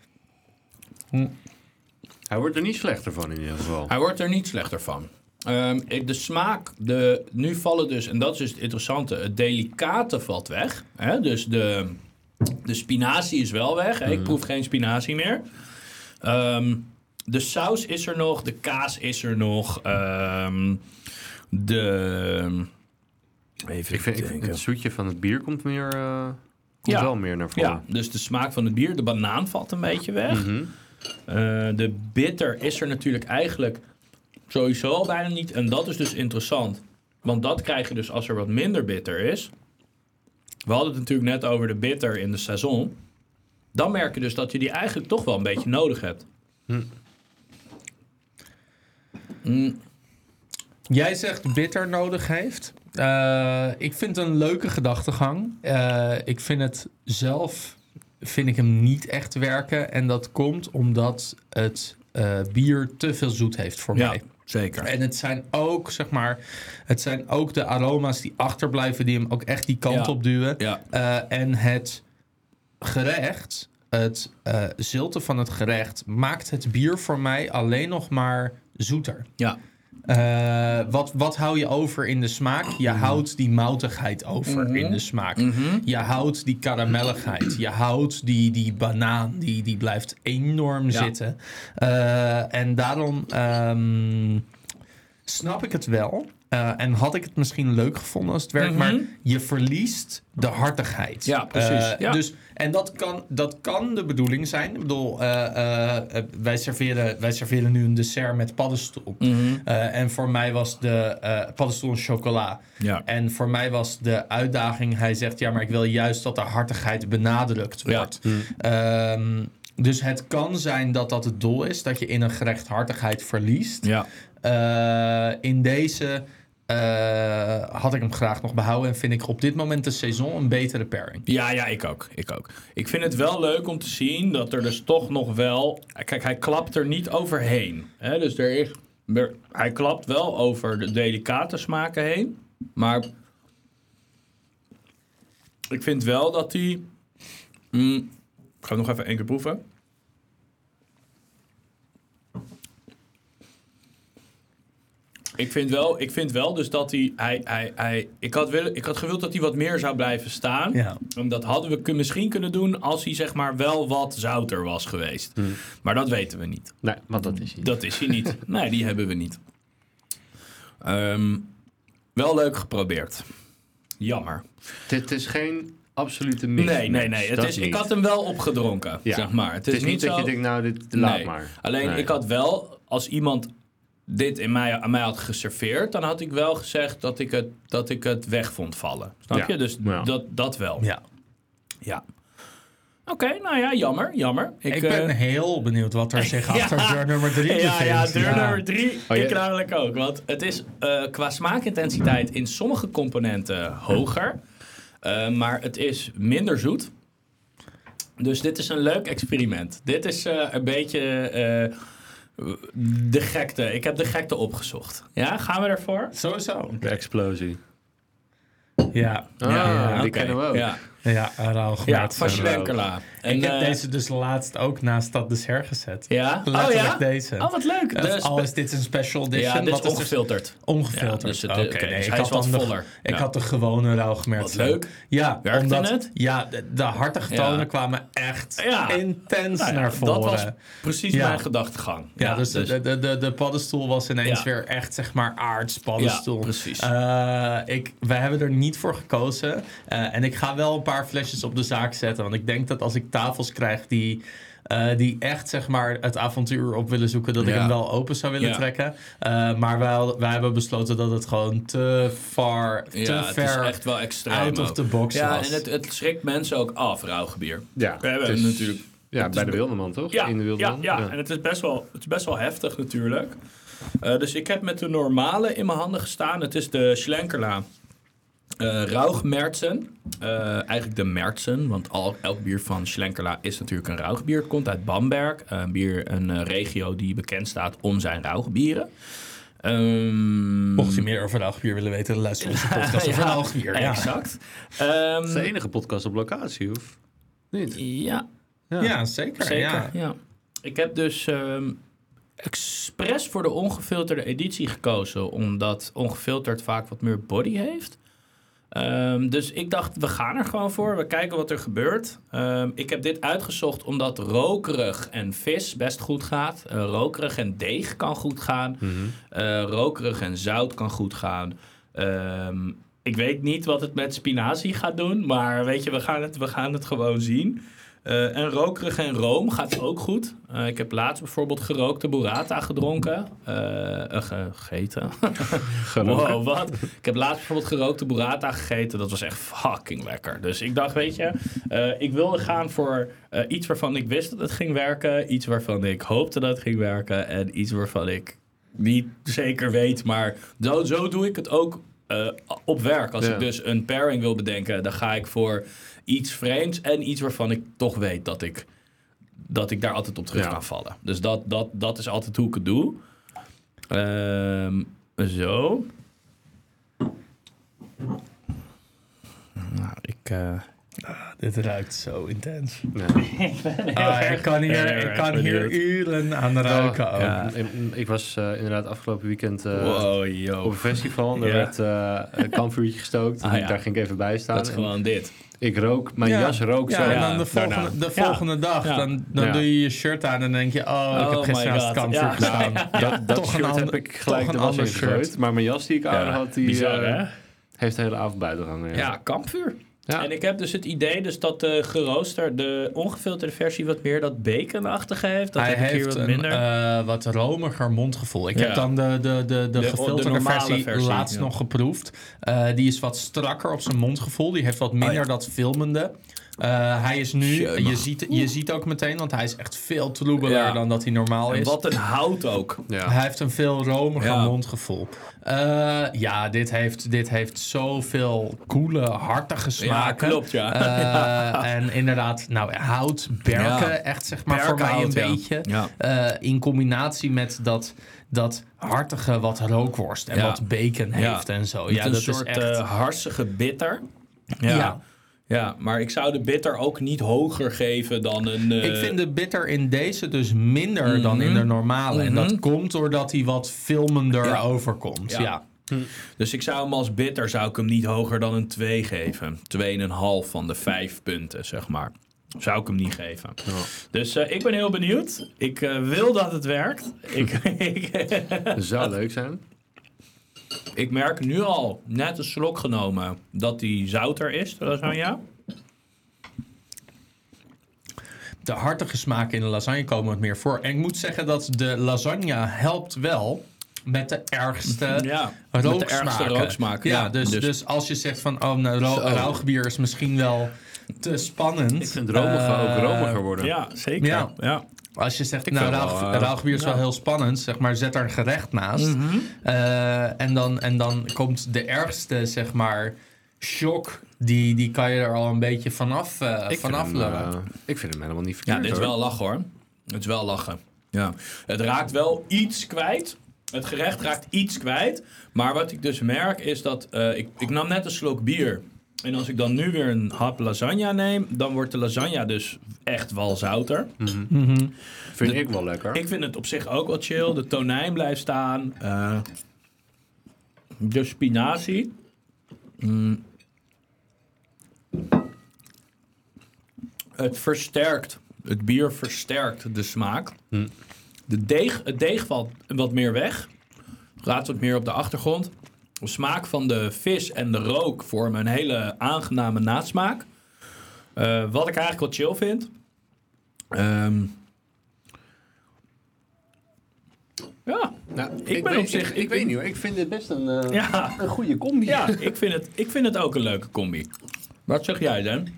Hij wordt er niet slechter van in ieder geval. Hij wordt er niet slechter van. Ehm, de smaak, de, nu vallen dus, en dat is dus het interessante, het delicate valt weg. Hè? Dus de, de spinazie is wel weg. Hè? Ik proef geen spinazie meer. Ehm, de saus is er nog, de kaas is er nog. ehm, de. Even Ik vind, ik het zoetje van het bier komt meer, eh, komt Ja. wel meer naar voren. Ja, dus de smaak van het bier, de banaan valt een beetje weg. Mhm. Eh, de bitter is er natuurlijk eigenlijk sowieso al bijna niet. En dat is dus interessant. Want dat krijg je dus als er wat minder bitter is. We hadden het natuurlijk net over de bitter in de saison. Dan merk je dus dat je die eigenlijk toch wel een beetje nodig hebt. Mm, Jij zegt bitter nodig heeft. Eh, ik vind het een leuke gedachtegang. Eh, ik vind het zelf vind ik hem niet echt werken. En dat komt omdat het eh, bier te veel zoet heeft voor ja, mij. zeker. En het zijn ook, zeg maar, het zijn ook de aroma's die achterblijven, die hem ook echt die kant Ja. op duwen. Ja, Eh, en het gerecht, het eh zilte van het gerecht, maakt het bier voor mij alleen nog maar zoeter. ja. Eh, wat, wat hou je over in de smaak? Je houdt die moutigheid over in de smaak. Je houdt die karamelligheid. Je houdt die, die banaan. Die, die blijft enorm Ja. zitten. Eh, en daarom ehm, snap ik het wel. Eh, en had ik het misschien leuk gevonden als het werkt. Maar je verliest de hartigheid. Ja, precies. Eh, Ja. Dus, en dat kan, dat kan de bedoeling zijn. Ik bedoel, eh, wij, serveren, wij serveren nu een dessert met paddenstoel. Mhm. Eh, en voor mij was de eh paddenstoel en chocola. Ja. En voor mij was de uitdaging, hij zegt, ja, maar ik wil juist dat de hartigheid benadrukt Ja. wordt. Ehm, dus het kan zijn dat dat het doel is, dat je in een gerecht hartigheid verliest. Ja. Eh, in deze eh, had ik hem graag nog behouden en vind ik op dit moment de seizoen een betere pairing. Ja, ja, ik ook. Ik ook. Ik vind het wel leuk om te zien dat er dus toch nog wel. Kijk, hij klapt er niet overheen. Hè? Dus er is. hij klapt wel over de delicate smaken heen. Maar. Ik vind wel dat hij. Mm, ik ga nog even één keer proeven. Ik vind wel, ik vind wel dus dat hij, hij, hij, hij ik, had willen, ik had gewild dat hij wat meer zou blijven staan. Ja. En dat hadden we kun- misschien kunnen doen als hij zeg maar wel wat zouter was geweest. Maar dat weten we niet. Nee, want dat is hij. Dat is hij niet. *laughs* nee, die hebben we niet. Ehm, wel leuk geprobeerd. Jammer. Dit is geen absolute mis. Nee, nee, nee. Het is, ik had hem wel opgedronken, Ja. zeg maar. Het is, niet dat zo- je denkt, nou, dit laat Nee. maar. Alleen Nee. ik had wel, als iemand dit in mij, aan mij had geserveerd, dan had ik wel gezegd dat ik het, dat ik het weg vond vallen. Snap Ja. je? Dus Ja. dat, dat wel. Ja. Ja. Oké, nou ja, jammer, jammer. Ik, ben eh, heel benieuwd wat er zich *laughs* Ja. achter deur nummer 3 ja, ja, deur nummer drie. Oh, ik ja. namelijk ook. Want het is eh, qua smaakintensiteit in sommige componenten hoger. eh, maar het is minder zoet. Dus dit is een leuk experiment. Dit is eh, een beetje eh, de gekte. Ik heb de gekte opgezocht. Ja, gaan we ervoor? Sowieso. De explosie. Ja. Ah, ja, ja. die kennen we ook. Ja, Ja, rauw ja Schlenkerla. Ik heb eh, deze dus laatst ook naast dat dessert gezet. Ja? Oh ja? deze. Oh, wat leuk. Dus- al is dit een special edition. ja, dit is wat dus ongefilterd. ongefilterd. Ja, dus het- Oké, dus ik had wat de- voller. Ik had de gewone rauw gemerkt. Wat leuk. Ja, Werkte omdat, het? Ja, de, de hartige tonen kwamen echt intens Nou ja, naar voren. Dat was precies mijn gedachtegang. Ja, dus, De, de, de, de paddenstoel was ineens weer echt, zeg maar, aards paddenstoel. Ja, precies. Eh, ik, wij hebben er niet voor gekozen. Eh, en ik ga wel een paar flesjes op de zaak zetten. Want ik denk dat als ik tafels krijg die, eh, die echt, zeg maar, het avontuur op willen zoeken... dat ik hem wel open zou willen Ja. trekken. Eh, maar wij, wij hebben besloten dat het gewoon te far, te Ja, het ver is echt wel extreem. out of ook. the box Ja, was. en het, het schrikt mensen ook af, rauwgebier. Ja, We hebben het is- natuurlijk. Ja, bij de Wilderman, toch? Ja, In de ja, Wilderman. ja, en het is best wel, het is best wel heftig natuurlijk. Eh, dus ik heb met de normale in mijn handen gestaan. Het is de Schlenkerla eh Rauchmerzen. Eh, eigenlijk de Merzen, want al, elk bier van Schlenkerla is natuurlijk een rauwbier. Het komt uit Bamberg, een, bier, een eh, regio die bekend staat om zijn rauwbieren. Ehm, Mocht je meer over rauwbier willen weten, dan luister onze *laughs* podcast over ja, rauwbier. Ja. Exact. Ehm, Het is de enige podcast op locatie, of niet? ja, Ja, zeker. Zeker, Ja. ja. Ik heb dus ehm expres voor de ongefilterde editie gekozen, omdat ongefilterd vaak wat meer body heeft. Ehm, dus ik dacht, we gaan er gewoon voor. We kijken wat er gebeurt. Ehm, ik heb dit uitgezocht omdat rokerig en vis best goed gaat. Eh, rokerig en deeg kan goed gaan. Eh, rokerig en zout kan goed gaan. Ehm, ik weet niet wat het met spinazie gaat doen, maar weet je, we gaan het, we gaan het gewoon zien. Eh, en rokerig en room gaat ook goed. Eh, ik heb laatst bijvoorbeeld gerookte burrata gedronken. Eh, ge- gegeten. *laughs* Wow, wat? Ik heb laatst bijvoorbeeld gerookte burrata gegeten. Dat was echt fucking lekker. Dus ik dacht, weet je, ik wilde gaan voor iets waarvan ik wist dat het ging werken. Iets waarvan ik hoopte dat het ging werken. En iets waarvan ik niet zeker weet. Maar zo, zo doe ik het ook op werk. Als Ja. ik dus een pairing wil bedenken, dan ga ik voor iets vreemds. En iets waarvan ik toch weet dat ik, dat ik daar altijd op terug Ja. kan vallen. Dus dat, dat, dat is altijd hoe ik het doe. Ehm, zo. Nou, ik, eh, Dit ruikt zo intens. Ja. *laughs* Ah, ik kan hier, heel ik kan hier uren aan ruiken ook. Ja, ik, ik was eh, inderdaad afgelopen weekend eh, Wow, op een festival. En er Ja. werd eh, een kampvuurtje gestookt. Ah, ja. Daar ging ik even bij staan. Dat is En gewoon dit. Ik rook, mijn Ja. jas rook Ja, zo. en dan de daarna. volgende, de Ja. volgende dag, Ja. dan, dan Ja. doe je je shirt aan en dan denk je, oh, ik Oh heb gisteren het God. kampvuur Ja. gestaan. *laughs* Dat, dat Toch een shirt ander- heb ik gelijk toch de een was shirt. Maar mijn jas die ik aan had, die Bizar, eh, heeft de hele avond buiten gehangen. Ja, kampvuur. Ja. En ik heb dus het idee dus dat de gerooster, de ongefilterde versie wat meer dat baconachtige heeft. Dat Hij heb ik hier wat een minder. eh, wat romiger mondgevoel. Ik Ja. heb dan de, de, de, de, de gefilterde versie, versie, laatst ja. nog geproefd. Eh, die is wat strakker op zijn mondgevoel. Die heeft wat minder Oh dat filmende. Eh, hij is nu, je ziet, je ziet ook meteen, want hij is echt veel troebeler Ja. dan dat hij normaal en is. wat een hout ook. Ja. Hij heeft een veel romiger Ja. mondgevoel. Eh, ja, dit heeft, dit heeft zoveel coole, hartige smaken. Ja, klopt, ja. Eh, *laughs* en inderdaad, nou, hout, berken, Ja. echt zeg maar voor mij een beetje. Ja. Eh, in combinatie met dat, dat hartige wat rookworst en Ja. wat bacon heeft en zo. Ja, een dat soort is echt... eh, harsige bitter. Ja. Ja. Ja. maar ik zou de bitter ook niet hoger geven dan een... eh, ik vind de bitter in deze dus minder dan in de normale. En dat Mhm. komt doordat hij wat filmender Ja. overkomt. Ja. Ja. Dus ik zou hem als bitter zou ik hem niet hoger dan een 2 geven. 2,5 van de 5 punten, zeg maar. Zou ik hem niet geven. Dus eh, ik ben heel benieuwd. Ik eh, wil dat het werkt. Ik, *laughs* ik, Dat zou leuk zijn. Ik merk nu al, net een slok genomen, dat die zouter is, de lasagne. De hartige smaken in de lasagne komen wat meer voor. En ik moet zeggen dat de lasagne helpt wel met de ergste *laughs* Ja, met de rooksmaken. ergste rooksmaken, Ja, ja. dus, dus, Dus- als je zegt van, oh, nou, rauwgebier is misschien wel te spannend. Ik vind romiger Eh, ook romiger worden. Ja, zeker. Ja. Ja. Als je zegt, Ik nou, vind rauw, wel, eh, rauwgebier is wel ja. heel spannend, zeg maar, zet er een gerecht naast. Mhm. Eh, en, dan, en dan komt de ergste, zeg maar, shock, die, die kan je er al een beetje vanaf, eh Ik, vind vanaf hem, lullen. eh, ik vind hem helemaal niet Ja, verkeerd. dit is hoor. wel lachen hoor. Het is wel lachen. Ja. Het raakt wel iets kwijt. Het gerecht raakt iets kwijt. Maar wat ik dus merk is dat... eh, ik, ik nam net een slok bier. En als ik dan nu weer een hap lasagne neem... dan wordt de lasagne dus echt wel zouter. Mhm. Vind ik wel lekker. Ik vind het op zich ook wel chill. De tonijn blijft staan. Eh, de spinazie. Mm. Het versterkt. Het bier versterkt de smaak. Hm. De deeg, het deeg valt wat meer weg. Gaat wat meer op de achtergrond. De smaak van de vis en de rook vormen een hele aangename nasmaak. Eh, wat ik eigenlijk wel chill vind. Ehm, ja, Nou, ik ben weet, op zich- Ik, ik ik- weet niet hoor. Ik vind dit best een, eh, ja, een goede combi. ja ik, vind het, ik vind het ook een leuke combi. Wat zeg jij dan?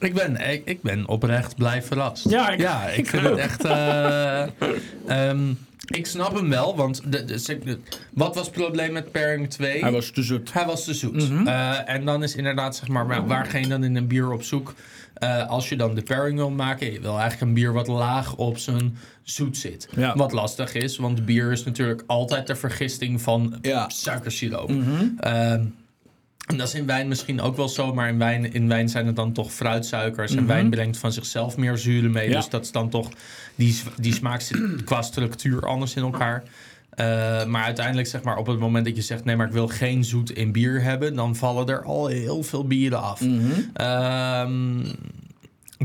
Ik ben, ik, ik ben oprecht blij verrast. Ja, ik- ja, ik, ik vind ook. het echt... eh, *laughs* ehm, ik snap hem wel, want de, de, de- wat was het probleem met pairing 2? Hij was te zoet. Hij was te zoet. Mhm. Eh, en dan is inderdaad, zeg maar, waar, waar ga je dan in een bier op zoek? Eh, als je dan de pairing wil maken, je wil eigenlijk een bier wat laag op zijn zoet zit. Ja. Wat lastig is, want bier is natuurlijk altijd de vergisting van Ja. suikersiroop. Mhm. Ehm, en dat is in wijn misschien ook wel zo, maar in wijn, in wijn zijn het dan toch fruitsuikers. En Mhm. wijn brengt van zichzelf meer zuren mee. Ja. Dus dat is dan toch, die, die smaak zit *clears throat* qua structuur anders in elkaar. Eh, maar uiteindelijk, zeg maar, op het moment dat je zegt: nee, maar ik wil geen zoet in bier hebben, dan vallen er al heel veel bieren af. Ehm,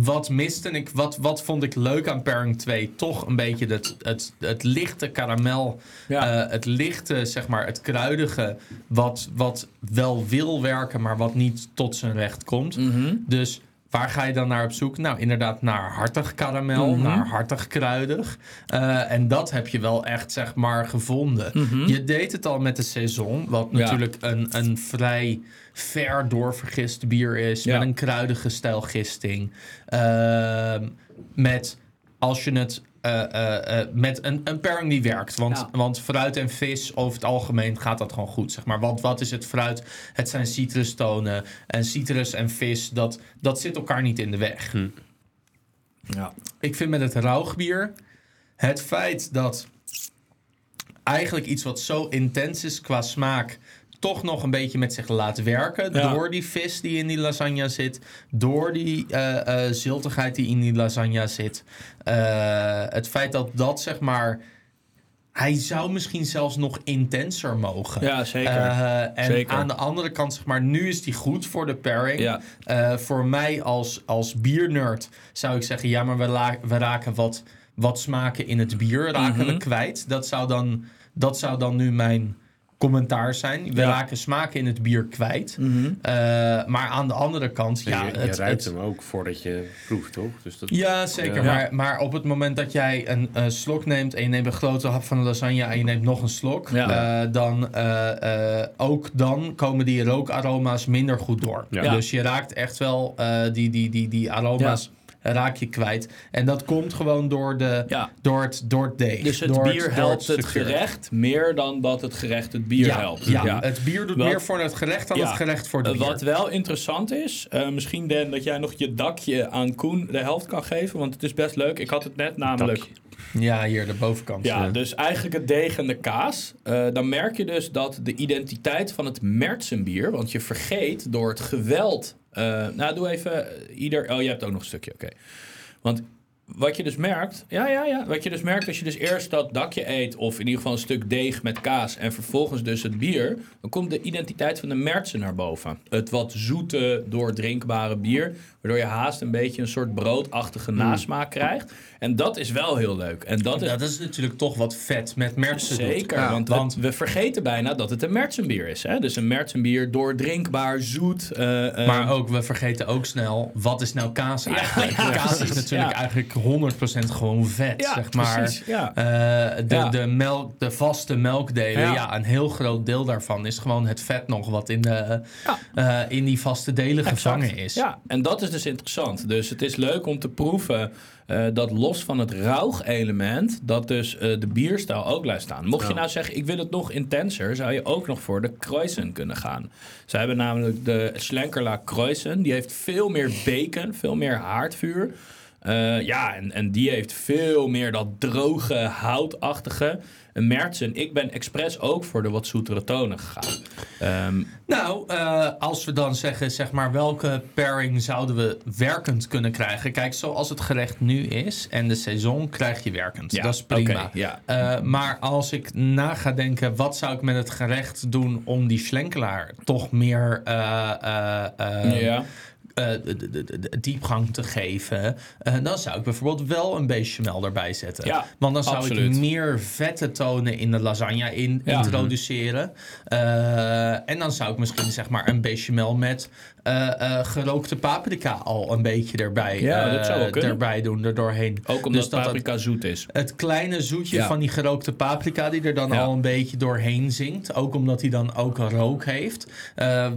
wat miste ik, wat, wat vond ik leuk aan Pairing 2? Toch een beetje het, het, het lichte karamel, Ja. eh, het lichte, zeg maar, het kruidige, wat, wat wel wil werken, maar wat niet tot zijn recht komt. Mhm. Dus waar ga je dan naar op zoek? Nou, inderdaad naar hartig karamel, Mhm. naar hartig kruidig. Eh, en dat heb je wel echt, zeg maar, gevonden. Mhm. Je deed het al met de saison, wat Ja. natuurlijk een, een vrij ver doorvergist bier is. Ja. Met een kruidige stijl gisting. Ehm, met, als je het... eh, eh, eh, met een, een pairing die werkt. Want, Ja. want fruit en vis, over het algemeen gaat dat gewoon goed. Zeg maar. Want wat is het fruit? Het zijn citrustonen. En citrus en vis, dat, dat zit elkaar niet in de weg. Ja. Ik vind met het rauwbier het feit dat eigenlijk iets wat zo intens is qua smaak toch nog een beetje met zich laat werken. Ja. Door die vis die in die lasagne zit. Door die eh, ziltigheid die in die lasagne zit. Eh, het feit dat dat zeg maar. Hij zou misschien zelfs nog intenser mogen. Ja, zeker. En Zeker. aan de andere kant, zeg maar, nu is die goed voor de pairing. Ja. Voor mij als, als biernerd zou ik zeggen, ja, maar we, we raken wat, wat smaken in het bier raken we Mhm. kwijt. Dat zou, dan, dat zou dan nu mijn commentaar zijn. We Ja. raken smaken in het bier kwijt. Mhm. Eh, maar aan de andere kant, ja, Ja, je, je het, ruikt het- hem ook voordat je proeft, toch? Dus dat, ja, zeker. Ja. Maar, maar op het moment dat jij een eh, slok neemt en je neemt een grote hap van de lasagne en je neemt nog een slok, Ja. eh, dan eh, eh, ook dan komen die rookaroma's minder goed door. Ja. Ja. Dus je raakt echt wel eh, die, die, die, die aroma's raak je kwijt. En dat komt gewoon door, de, Ja. door, het, door het deeg. Dus het door bier helpt het gerecht meer dan dat het gerecht het bier Ja, helpt. ja, het bier doet Wat- meer voor het gerecht dan het gerecht voor het Eh, bier. Wat wel interessant is, eh, misschien Dan, dat jij nog je dakje aan Koen de helft kan geven, want het is best leuk. Ik had het net namelijk. Dakje. Ja, hier de bovenkant. Ja, dus eigenlijk het deeg en de kaas. Eh, dan merk je dus dat de identiteit van het Mertsenbier, want je vergeet door het geweld. Eh, nou, doe even eh, ieder. Oh, je hebt ook nog een stukje, oké. Want wat je dus merkt, ja, ja, ja. Wat je dus merkt als je dus eerst dat dakje eet, of in ieder geval een stuk deeg met kaas, en vervolgens dus het bier, dan komt de identiteit van de Mertsen naar boven. Het wat zoete, doordrinkbare bier, waardoor je haast een beetje een soort broodachtige nasmaak krijgt. En dat is wel heel leuk. En dat is dat is natuurlijk toch wat vet met Mertsen doet. Zeker, Ja, want, want we, we vergeten bijna dat het een Mertsenbier is. Hè? Dus een Mertsenbier, doordrinkbaar, zoet. eh, eh, Maar ook, we vergeten ook snel, wat is nou kaas eigenlijk? ja, kaas is natuurlijk ja. eigenlijk 100% gewoon vet, ja, zeg maar. precies. Ja. Eh, de, Ja. de, melk, de vaste melkdelen, ja. Ja. een heel groot deel daarvan is gewoon het vet nog wat in, de, eh, in die vaste delen gevangen is. Ja, en dat is dus interessant. Dus het is leuk om te proeven eh, dat los van het rauw-element, dat dus eh, de bierstijl ook blijft staan. Mocht je nou zeggen, ik wil het nog intenser, zou je ook nog voor de Kreuzen kunnen gaan. Ze hebben namelijk de Schlenkerla Kreuzen. Die heeft veel meer bacon, veel meer haardvuur. Eh, ja, en, en die heeft veel meer dat droge, houtachtige. Een Mertsen, ik ben expres ook voor de wat zoetere tonen gegaan. Ehm, Nou, eh, als we dan zeggen, zeg maar, welke pairing zouden we werkend kunnen krijgen? Kijk, zoals het gerecht nu is en de seizoen krijg je werkend. Ja, dat is prima. oké, ja. Eh, maar als ik na ga denken, wat zou ik met het gerecht doen om die schlenkelaar toch meer eh, ja. Eh, de, de, diepgang te geven, eh, dan zou ik bijvoorbeeld wel een bechamel erbij zetten. Ja, Want dan zou absoluut. ik meer vette tonen in de lasagne in, Ja. introduceren. Eh, en dan zou ik misschien zeg maar een bechamel met gerookte paprika al een beetje erbij, Ja, dat zou erbij doen, er doorheen. Ook omdat Dus dat het- paprika zoet is. het kleine zoetje Ja. van die gerookte paprika die er dan Ja. al een beetje doorheen zingt. Ook omdat hij dan ook rook heeft.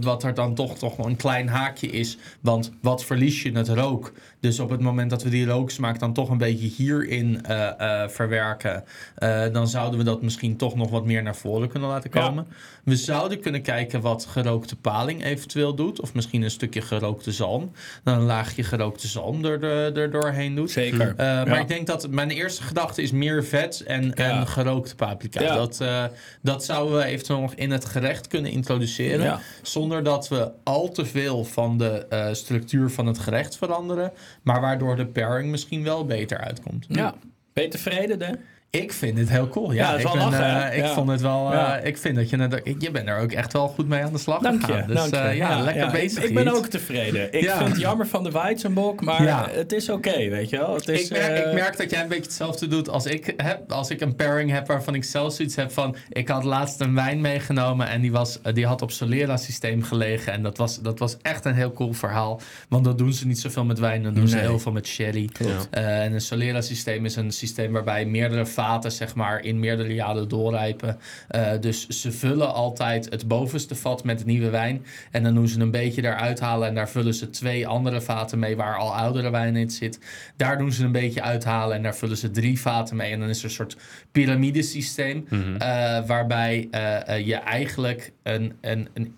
Wat er dan toch, toch wel een klein haakje is. Want wat verlies je het rook? Dus op het moment dat we die rooksmaak dan toch een beetje hierin eh, eh, verwerken. eh, dan zouden we dat misschien toch nog wat meer naar voren kunnen laten Ja. komen. We zouden kunnen kijken wat gerookte paling eventueel doet. Of misschien een stukje gerookte zalm. Dan een laagje gerookte zalm er, er, er doorheen doet. Zeker. Uh, maar ik denk dat mijn eerste gedachte is meer vet en, Ja. en gerookte paprika. Ja. Dat, eh, dat zouden we eventueel nog in het gerecht kunnen introduceren. Ja. Zonder dat we al te veel van de eh, structuur van het gerecht veranderen. Maar waardoor de pairing misschien wel beter uitkomt. Ja. Ben je tevreden, Dan? Ik vind het heel cool. Ja, ik, ben, lachen, eh, ik Ja. vond het wel. eh, Ja. Ik vind dat je, je bent er ook echt wel goed mee aan de slag Dank gegaan. je. Dus dank je. eh, ja, lekker bezig. Ik, ik ben ook tevreden. Ik vind het jammer van de Weizenbok, maar het is oké, weet je wel. Het is, ik, merk, ik merk dat jij een beetje hetzelfde doet als ik heb. Als ik een pairing heb waarvan ik zelf zoiets heb van... Ik had laatst een wijn meegenomen en die, was, die had op Solera systeem gelegen. En dat was, dat was echt een heel cool verhaal. Want dan doen ze niet zoveel met wijn, dan doen ze heel veel met sherry. En een Solera systeem is een systeem waarbij meerdere vaten zeg maar in meerdere jaren doorrijpen. Eh, dus ze vullen altijd het bovenste vat met nieuwe wijn. En dan doen ze een beetje eruit halen en daar vullen ze twee andere vaten mee waar al oudere wijn in zit. Daar doen ze een beetje uithalen en daar vullen ze drie vaten mee. En dan is er een soort piramidesysteem eh, waarbij eh, je eigenlijk een, een, een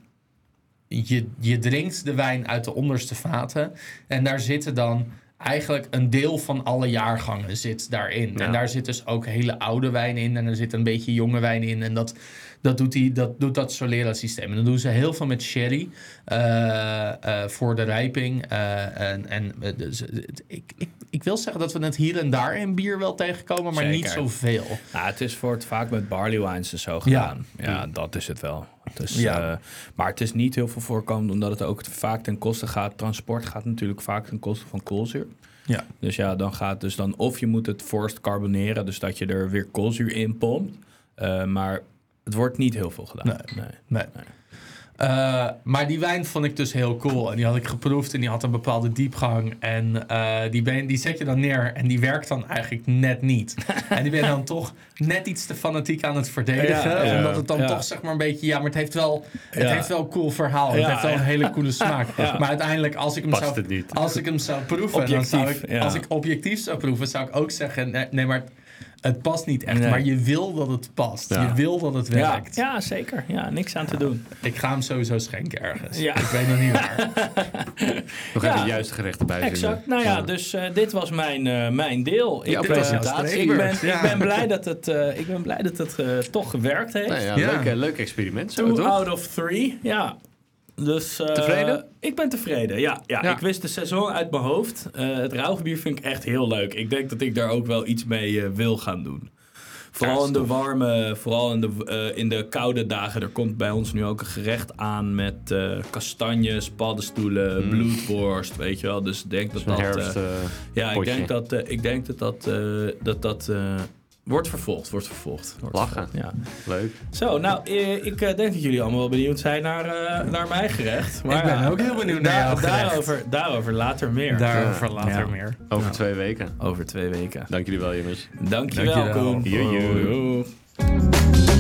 je, je drinkt de wijn uit de onderste vaten. En daar zitten dan eigenlijk een deel van alle jaargangen zit daarin. Ja. En daar zit dus ook hele oude wijn in. En er zit een beetje jonge wijn in. En dat, Dat doet, die, dat, doet dat Solera systeem. En dan doen ze heel veel met sherry eh, eh, voor de rijping. Eh, en en dus, ik, ik, ik wil zeggen dat we het hier en daar in bier wel tegenkomen, maar niet zoveel. Nou, het is voor het vaak met barley wines en zo gedaan. Ja, dat is het wel. Dus, Ja. maar het is niet heel veel voorkomend, omdat het ook vaak ten koste gaat. Transport gaat natuurlijk vaak ten koste van koolzuur. Ja. Dus ja, dan gaat dus dan of je moet het forced carboneren, dus dat je er weer koolzuur in pompt. Maar het wordt niet heel veel gedaan. Nee. Nee. Eh, maar die wijn vond ik dus heel cool. En die had ik geproefd en die had een bepaalde diepgang. En eh, die, ben, die zet je dan neer en die werkt dan eigenlijk net niet. *laughs* en die ben je dan toch net iets te fanatiek aan het verdedigen. Ja, ja, omdat het dan ja. toch zeg maar een beetje... Ja, maar het heeft wel, het Ja. heeft wel een cool verhaal. Het heeft wel een ja. hele coole smaak. Ja. Maar uiteindelijk, als ik hem, Past zou, als ik hem zou proeven... Dan zou Objectief, ik, ja. Als ik objectief zou proeven, zou ik ook zeggen... Nee, nee maar het past niet echt. Nee. Maar je wil dat het past. Ja. Je wil dat het werkt. ja, zeker. Ja, niks aan te doen. Ik ga hem sowieso schenken ergens. Ja. Ik weet nog niet waar. *laughs* Nog Ja. even de juiste gerechten bij Exact. Nou ja, dus eh, dit was mijn, eh, mijn deel. Ja, ik, eh, jouw ik, ben, Ja. ik ben blij dat het, eh, ik ben blij dat het toch gewerkt heeft. Nou ja, Ja. Leuk, leuk experiment zo, Two toch? out of three, ja. Dus, eh, Tevreden? Ik ben tevreden, ja, ja. Ja. Ik wist de seizoen uit mijn hoofd. Eh, het rauwbier vind ik echt heel leuk. Ik denk dat ik daar ook wel iets mee eh, wil gaan doen. Vooral in de warme, vooral in de, in de koude dagen. Er komt bij ons nu ook een gerecht aan met kastanjes, paddenstoelen, bloedworst, weet je wel. Dus ik denk dat dat... herfst, ja, ik denk dat ik denk dat dat, dat, dat wordt vervolgd. Wordt vervolgd. Wordt Lachen. vervolgd, Ja. leuk. Zo, nou, eh, ik eh, denk dat jullie allemaal wel benieuwd zijn naar, eh, naar mijn gerecht. Maar Ik ben ja, ook heel benieuwd naar gerecht. Daarover, daarover later meer. Daarover later Ja. meer. Over twee weken. Over twee weken. Dank jullie wel, jongens. Dankjewel, Dankjewel. Koen. Joe, joe. Hoi.